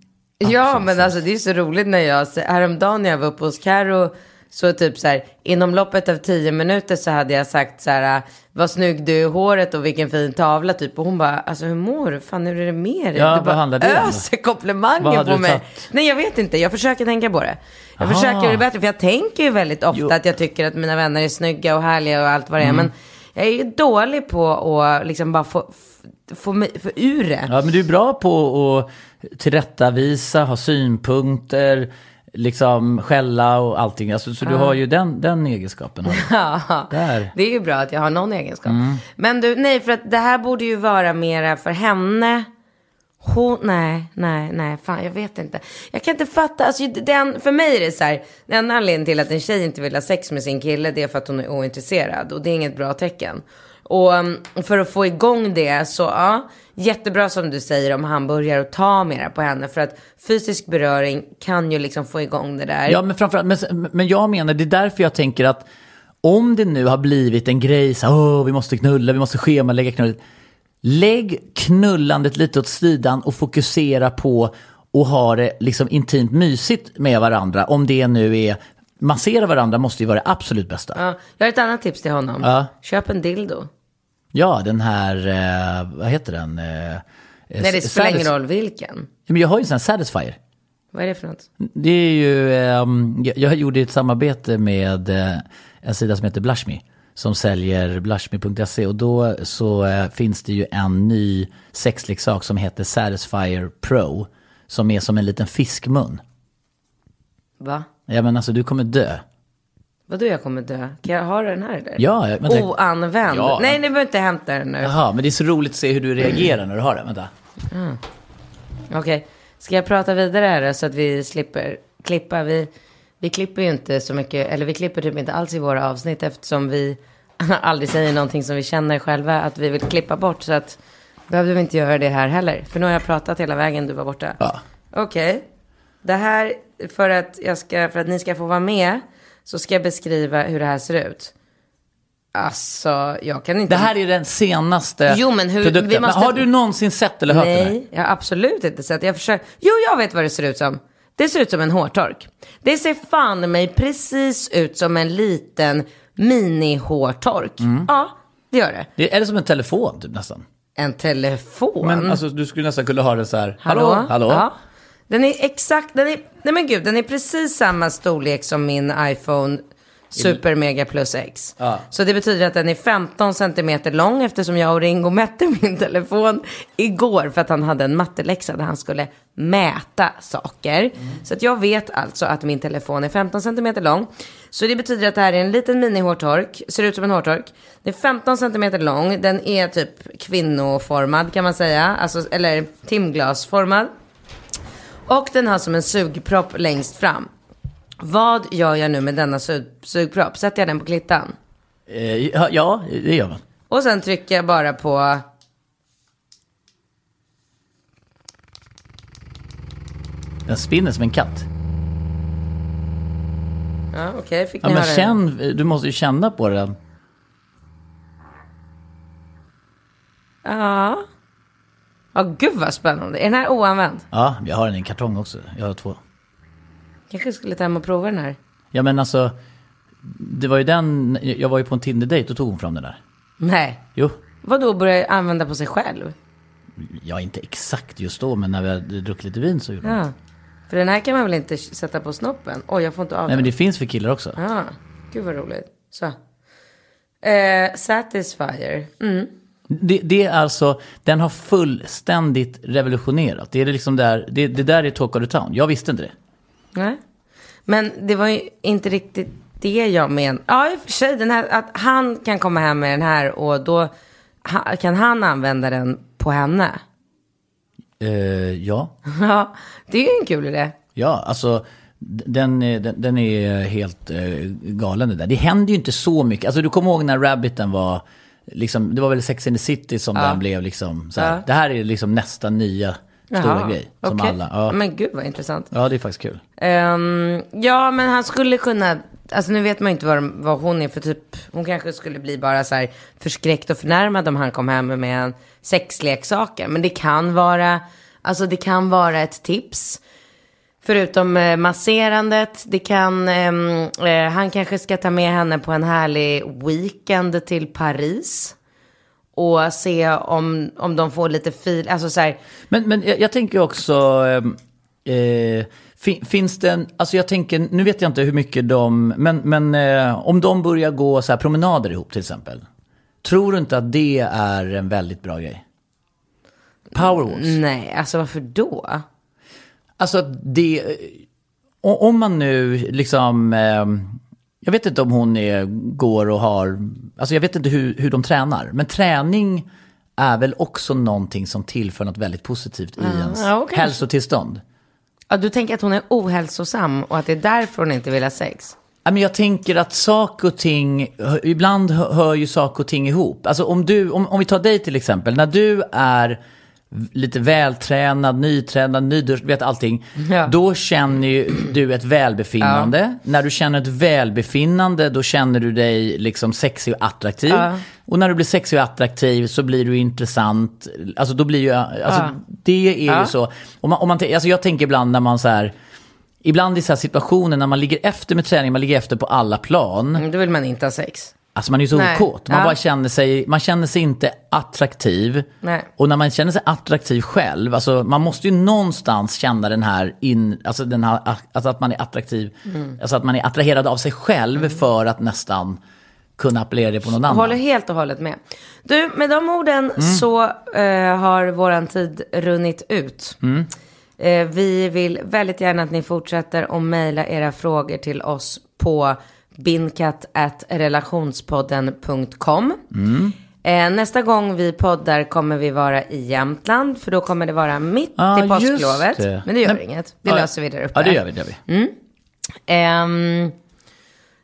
Ja, men alltså det är så roligt när jag, häromdagen när jag var uppe hos Karo så typ så här, inom loppet av tio minuter så hade jag sagt så här, vad snygg du är i håret och vilken fin tavla typ. Och hon bara, alltså hur mår du? Fan hur är det med dig? Ja, du bara öser komplimanger på mig. tagit? Nej, jag vet inte. Jag försöker tänka på det. Jag Aha. försöker det bättre, för jag tänker ju väldigt ofta Jo. att jag tycker att mina vänner är snygga och härliga och allt vad det är. Mm. Men jag är ju dålig på att liksom bara få, få, få, få ur det. Ja, men du är bra på att tillrättavisa, ha synpunkter, liksom skälla och allting. Alltså, så du har ju den, den egenskapen. <laughs> Ja, Där. det är ju bra att jag har någon egenskap. Men du, nej, för att det här borde ju vara mera för henne. Hon, nej, nej, nej, fan jag vet inte. Jag kan inte fatta, alltså den, för mig är det så här, den anledningen till att en tjej inte vill ha sex med sin kille det är för att hon är ointresserad och det är inget bra tecken. Och um, för att få igång det så, ja, jättebra som du säger om han börjar att ta mera på henne för att fysisk beröring kan ju liksom få igång det där. Ja, men framförallt, men, men jag menar, det är därför jag tänker att om det nu har blivit en grej, så Åh, vi måste knulla, vi måste schemalägga knullet. Lägg knullandet lite åt sidan och fokusera på att ha det liksom intimt mysigt med varandra. Om det nu är, massera varandra måste ju vara det absolut bästa. Ja, jag har ett annat tips till honom. Ja. Köp en dildo. Ja, den här, eh, vad heter den? Eh, Nej, det spelar ingen roll vilken. Men jag har ju en sån här Satisfyer. Vad är det för något? Det är ju, jag, jag gjorde ett samarbete med eh, en sida som heter Blushme. Som säljer blushme.se och då så eh, finns det ju en ny sexleksak som heter Satisfyer Pro. Som är som en liten fiskmun. Va? Ja men alltså du kommer dö. Vadå jag kommer dö? Kan jag ha den här eller? Ja, vänta. Oanvänd? Ja. Nej, ni behöver inte hämta den nu. Jaha, men det är så roligt att se hur du reagerar när du har den. Vänta. Okej, ska jag prata vidare här så att vi slipper klippa? Vi, vi klipper ju inte så mycket, eller vi klipper typ inte alls i våra avsnitt eftersom vi <laughs> aldrig säger någonting som vi känner själva att vi vill klippa bort. Så att behövde vi inte göra det här heller. För nu har jag pratat hela vägen, du var borta. Ja. Okej. Det här, för att, jag ska, för att ni ska få vara med, så ska jag beskriva hur det här ser ut. Alltså, jag kan inte... Det här är den senaste Jo, men hur- produkten. måste- Men har du någonsin sett eller hört den här? Nej, jag har absolut inte sett. Jag försöker... Jo, jag vet vad det ser ut som. Det ser ut som en hårtork. Det ser fan mig precis ut som en liten mini-hårtork. Mm. Ja, det gör det. Det är eller som en telefon typ nästan. En telefon. Men alltså du skulle nästan kunna ha det så här. Hallå? Hallå? Ja. Den är exakt, den är, nej men gud, den är precis samma storlek som min iPhone Super Mega Plus X. Ja. Så det betyder att den är 15 centimeter lång eftersom jag och Ringo mätte min telefon igår för att han hade en matteläxa där han skulle mäta saker. Så att jag vet alltså att min telefon är 15 centimeter lång. Så det betyder att det här är en liten mini-hårtork, ser ut som en hårtork. Den är 15 centimeter lång, den är typ kvinnoformad kan man säga, alltså, eller timglasformad. Och den har som en sugpropp längst fram. Vad gör jag nu med denna sug sugpropp? Sätter jag den på klittan? Eh, ja, ja, det gör man. Och sen trycker jag bara på... Den spinner som en katt. Ja, okej, fick Ja, ni men höra känn, du måste ju känna på den. Ja. Ja, gud vad spännande. Är den här oanvänd? Ja, jag har den i en kartong också. Jag har två. Kanske skulle ta hem och prova den här. Ja, men alltså. Det var ju den, jag var ju på en Tinder-dejt och tog hon fram den där. Nej. Jo, Vad då börja använda på sig själv? ja inte exakt just då, men när vi hade druckit lite vin så gjorde hon det. Ja. För den här kan man väl inte sätta på snoppen? Oj, jag får inte av Nej, den. men det finns för killar också. Ja, gud vad roligt. Så. Eh, Satisfyer. Mm. Det, det är alltså, den har fullständigt revolutionerat. Det är det liksom där, det, det där är Talk of the Town. Jag visste inte det. Nej. Men det var ju inte riktigt det jag men. Ja, i och för sig. Den här, att han kan komma hem med den här och då ha, kan han använda den på henne. Eh, ja. <laughs> Ja, det är ju en kul idé. Ja, alltså den, den, den är helt eh, galen det där. Det händer ju inte så mycket. Alltså du kommer ihåg när Rabbiten var, liksom, det var väl Sex and the City som den blev liksom så här. Ja. Det här är liksom nästa nya stora Jaha, grej. Som okej. alla, ja. Men gud vad intressant. ja, det är faktiskt kul. Ehm, ja, men han skulle kunna, alltså nu vet man ju inte vad, vad hon är för typ, hon kanske skulle bli bara så här förskräckt och förnärmad om han kom hem med en sexleksaker. Men det kan vara, alltså det kan vara ett tips. Förutom eh, masserandet, det kan, ehm, eh, han kanske ska ta med henne på en härlig weekend till Paris. Och se om, om de får lite fil, alltså så här, Men, men jag, jag tänker också, ehm, eh, fin, finns det en, alltså jag tänker, nu vet jag inte hur mycket de, men, men eh, om de börjar gå så här promenader ihop till exempel. Tror du inte att det är en väldigt bra grej? Powerwalks. nej, alltså varför då? Alltså det, om man nu liksom, eh, jag vet inte om hon är, går och har, alltså jag vet inte hur, hur de tränar, men träning är väl också någonting som tillför något väldigt positivt i ens ja, kanske. hälsotillstånd. Ja, du tänker att hon är ohälsosam och att det är därför hon inte vill ha sex? Ja, men jag tänker att saker och ting, ibland hör hör ju saker och ting ihop. Alltså om du, om, om vi tar dig till exempel, när du är lite vältränad, nytränad, nyduschad, vet allting. Ja. Då känner ju du ett välbefinnande. När du känner ett välbefinnande, då känner du dig liksom sexig och attraktiv. Ja. Och när du blir sexig och attraktiv så blir du intressant. Alltså då blir ju, alltså Ja. det är Ja. ju så. Om man, om man, alltså jag tänker ibland när man så här, Ibland i så här situationer när man ligger efter med träning, man ligger efter på alla plan. Mm, Då vill man inte ha sex. Alltså man är ju så Nej. okåt. Man Ja. bara känner sig, man känner sig inte attraktiv. Nej. Och när man känner sig attraktiv själv, alltså man måste ju någonstans känna den här, in, alltså den här alltså att man är attraktiv, Mm. alltså att man är attraherad av sig själv för att nästan kunna appellera det på någon annan. Håller helt och hållet med. Du, med de orden Mm. så eh, har våran tid runnit ut. Mm. Eh, vi vill väldigt gärna att ni fortsätter att mejla era frågor till oss på binkat.relationspodden.com. Mm. Eh, nästa gång vi poddar kommer vi vara i Jämtland, för då kommer det vara mitt Ja, i påsklovet. det. Men det gör Nej, inget, det ja, löser vi där uppe. Ja, det gör vi. Det gör vi. Ehm,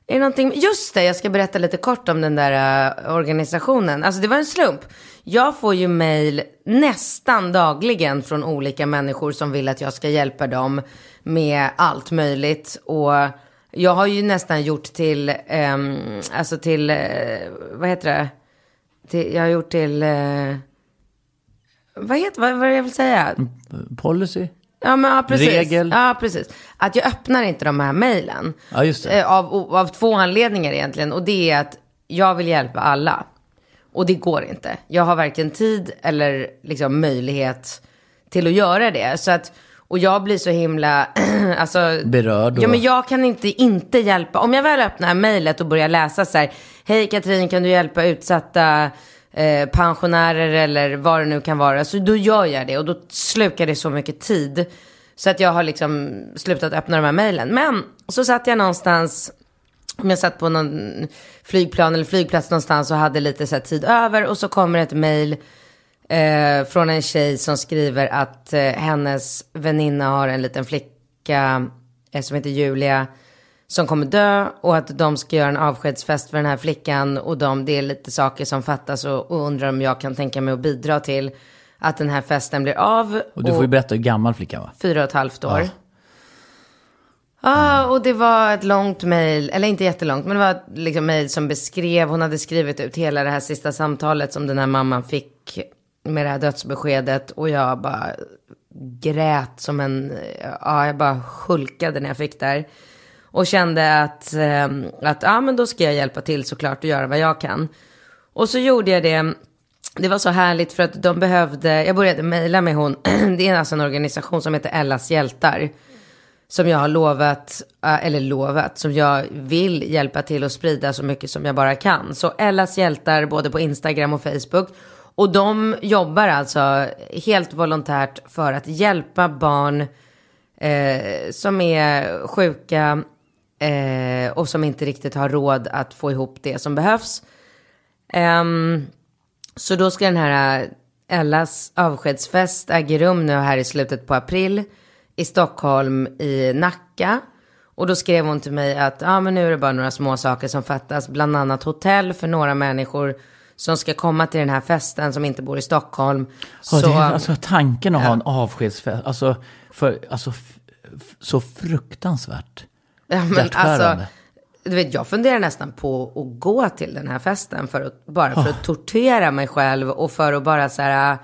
Är det någonting? Just det, jag ska berätta lite kort om den där uh, organisationen. Alltså det var en slump. Jag får ju mail nästan dagligen från olika människor som vill att jag ska hjälpa dem med allt möjligt. Och jag har ju nästan gjort till, um, alltså till, uh, vad heter det? Till, jag har gjort till, uh, vad heter, vad, vad är det jag vill säga? Policy? Ja, men ja, precis. Regel. Ja, precis. Att jag öppnar inte de här mejlen. Ja, just det. Eh, Av, av två anledningar egentligen. Och det är att jag vill hjälpa alla. Och det går inte. Jag har varken tid eller liksom möjlighet till att göra det. Så att, och jag blir så himla, <clears throat> alltså. Berörd och- Ja, men jag kan inte inte hjälpa. Om jag väl öppnar mejlet och börjar läsa så här. Hej Katrin, kan du hjälpa utsatta eh, pensionärer eller vad det nu kan vara. Så då gör jag det och då slukar det så mycket tid. Så att jag har liksom slutat öppna de här mejlen. Men så satt jag någonstans, om jag satt på någon flygplan eller flygplats någonstans och hade lite så tid över. Och så kommer ett mejl eh, från en tjej som skriver att eh, hennes väninna har en liten flicka eh, som heter Julia som kommer dö och att de ska göra en avskedsfest för den här flickan och de, det är lite saker som fattas och, och undrar om jag kan tänka mig att bidra till att den här festen blir av. Och du får ju berätta hur gammal flickan var. Fyra och ett halvt år. Ja, ah, och det var ett långt mejl, eller inte jättelångt, men det var ett liksom mejl som beskrev, hon hade skrivit ut hela det här sista samtalet som den här mamman fick med det här dödsbeskedet och jag bara grät som en, ja, jag bara hulkade när jag fick där. Och kände att, ehm, att ja, men då ska jag hjälpa till såklart och göra vad jag kan. Och så gjorde jag det. Det var så härligt för att de behövde, jag började mejla med hon, <clears throat> det är alltså en organisation som heter Ellas hjältar. Som jag har lovat, eller lovat, som jag vill hjälpa till att sprida så mycket som jag bara kan. Så Ellas hjältar både på Instagram och Facebook. Och de jobbar alltså helt volontärt för att hjälpa barn eh, som är sjuka eh, och som inte riktigt har råd att få ihop det som behövs. Ehm, så då ska den här eh, Ellas avskedsfest äga rum nu här i slutet på april i Stockholm i Nacka. Och då skrev hon till mig att ah, men nu är det bara några små saker som fattas, bland annat hotell för några människor som ska komma till den här festen som inte bor i Stockholm. Ja, så, det alltså tanken att ha en avskedsfest, alltså, för, alltså så fruktansvärt Ja, men alltså, du vet, jag funderar nästan på att gå till den här festen för att, bara för att tortera mig själv och för att bara så här,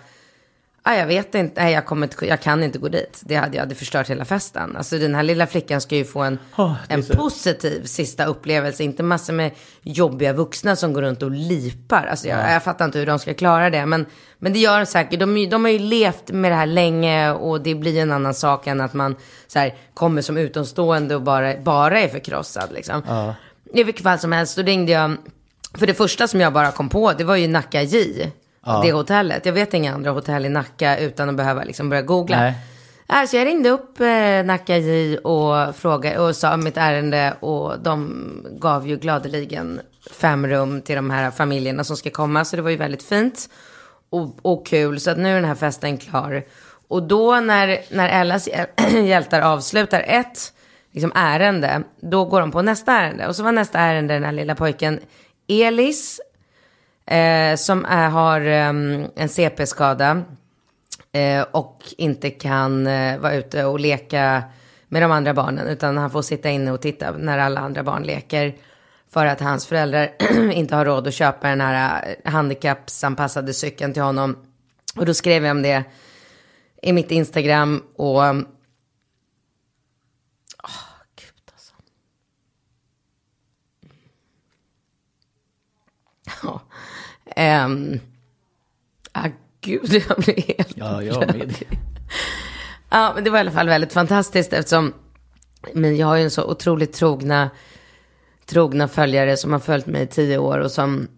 ah, jag vet inte, nej, jag, kommer inte, jag kan inte gå dit. Det hade, jag hade förstört hela festen. Alltså den här lilla flickan ska ju få en, Oh, en så- positiv sista upplevelse, inte massor med jobbiga vuxna som går runt och lipar. Alltså jag, jag fattar inte hur de ska klara det, men, men det gör de säkert. De, de har ju levt med det här länge och det blir en annan sak än att man så här, kommer som utomstående och bara, bara är förkrossad. Liksom. I vilket fall som helst, då ringde jag. För det första som jag bara kom på, det var ju Nacka J. Det hotellet. Jag vet inga andra hotell i Nacka utan att behöva liksom börja googla. Nej. Äh, så jag ringde upp eh, Nacka J och frågade och sa mitt ärende och de gav ju gladeligen fem rum till de här familjerna som ska komma. Så det var ju väldigt fint och, och kul. Så att nu är den här festen klar. Och då när, när Ellas hjäl- <clears throat> hjältar avslutar ett liksom, ärende, då går de på nästa ärende. Och så var nästa ärende den här lilla pojken Elis, eh, som är, har ehm, en CP-skada eh, och inte kan eh, vara ute och leka med de andra barnen, utan han får sitta inne och titta när alla andra barn leker. För att hans föräldrar <clears throat> inte har råd att köpa den här eh, handikappsanpassade cykeln till honom. Och då skrev jag om det i mitt Instagram och... Åh, gud alltså. Ja. Ehm. Ah, gud, <laughs> jag blir helt... Ja, jag med. Ja, men det var i alla fall väldigt fantastiskt eftersom men jag har ju en så otroligt trogna, trogna följare som har följt mig i tio år och som,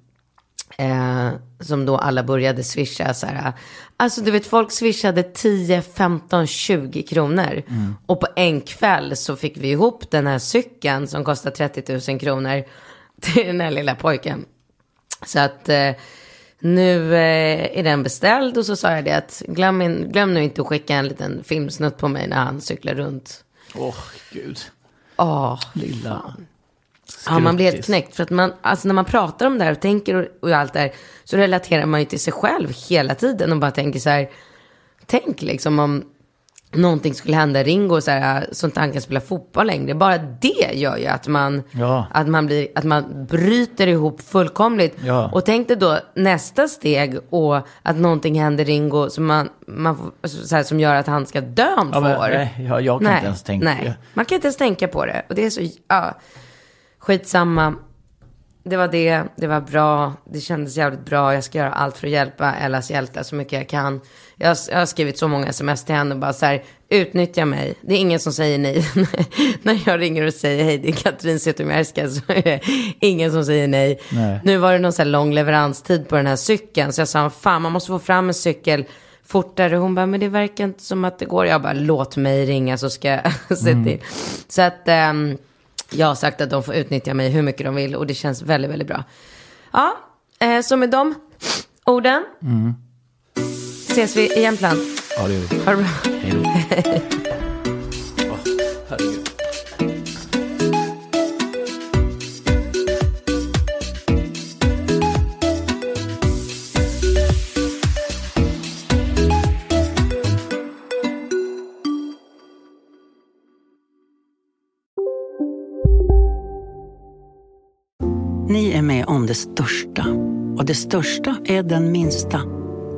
eh, som då alla började swisha så här. Alltså du vet, folk swishade 10, 15, 20 kronor. Och på en kväll så fick vi ihop den här cykeln som kostar 30 000 kronor till den här lilla pojken. Så att eh, nu eh, är den beställd och så sa jag det att glöm, in, glöm nu inte att skicka en liten filmsnutt på mig när han cyklar runt. Åh, gud. Åh, Lilla. Ja, man blir helt knäckt. För att man, alltså när man pratar om det här och tänker och, och allt det här, så relaterar man ju till sig själv hela tiden och bara tänker så här, tänk liksom om någonting skulle hända Ringo så här, så inte han kan spela fotboll längre. Bara det gör ju att man, Ja. att man, blir, att man bryter ihop fullkomligt. Ja. Och tänk dig då nästa steg och att någonting händer Ringo som, man, man, alltså, så här, som gör att han ska dö om Ja, två men, år. nej, jag, jag kan inte ens tänka. Nej, man kan inte ens tänka på det. Och det är så, ja, skitsamma. Det var det, det var bra, det kändes jävligt bra. Jag ska göra allt för att hjälpa Ellas hjältar så mycket jag kan. Jag, jag har skrivit så många sms till henne och bara så här, utnyttja mig. Det är ingen som säger nej. <laughs> När jag ringer och säger hej, det är Katrin Zytomierska så är det ingen som säger nej. Nej. Nu var det någon så här lång leveranstid på den här cykeln. Så jag sa, fan man måste få fram en cykel fortare. Hon bara, men det verkar inte som att det går. Jag bara, låt mig ringa så ska jag <laughs> se till. Så att ehm, jag har sagt att de får utnyttja mig hur mycket de vill. Och det känns väldigt, väldigt bra. Ja, eh, så med de orden. Ses vi i Jämtland. Ja, det gör vi. Ha det bra. Hej då. Herregud. Ni är med om det största. Och det största är den minsta.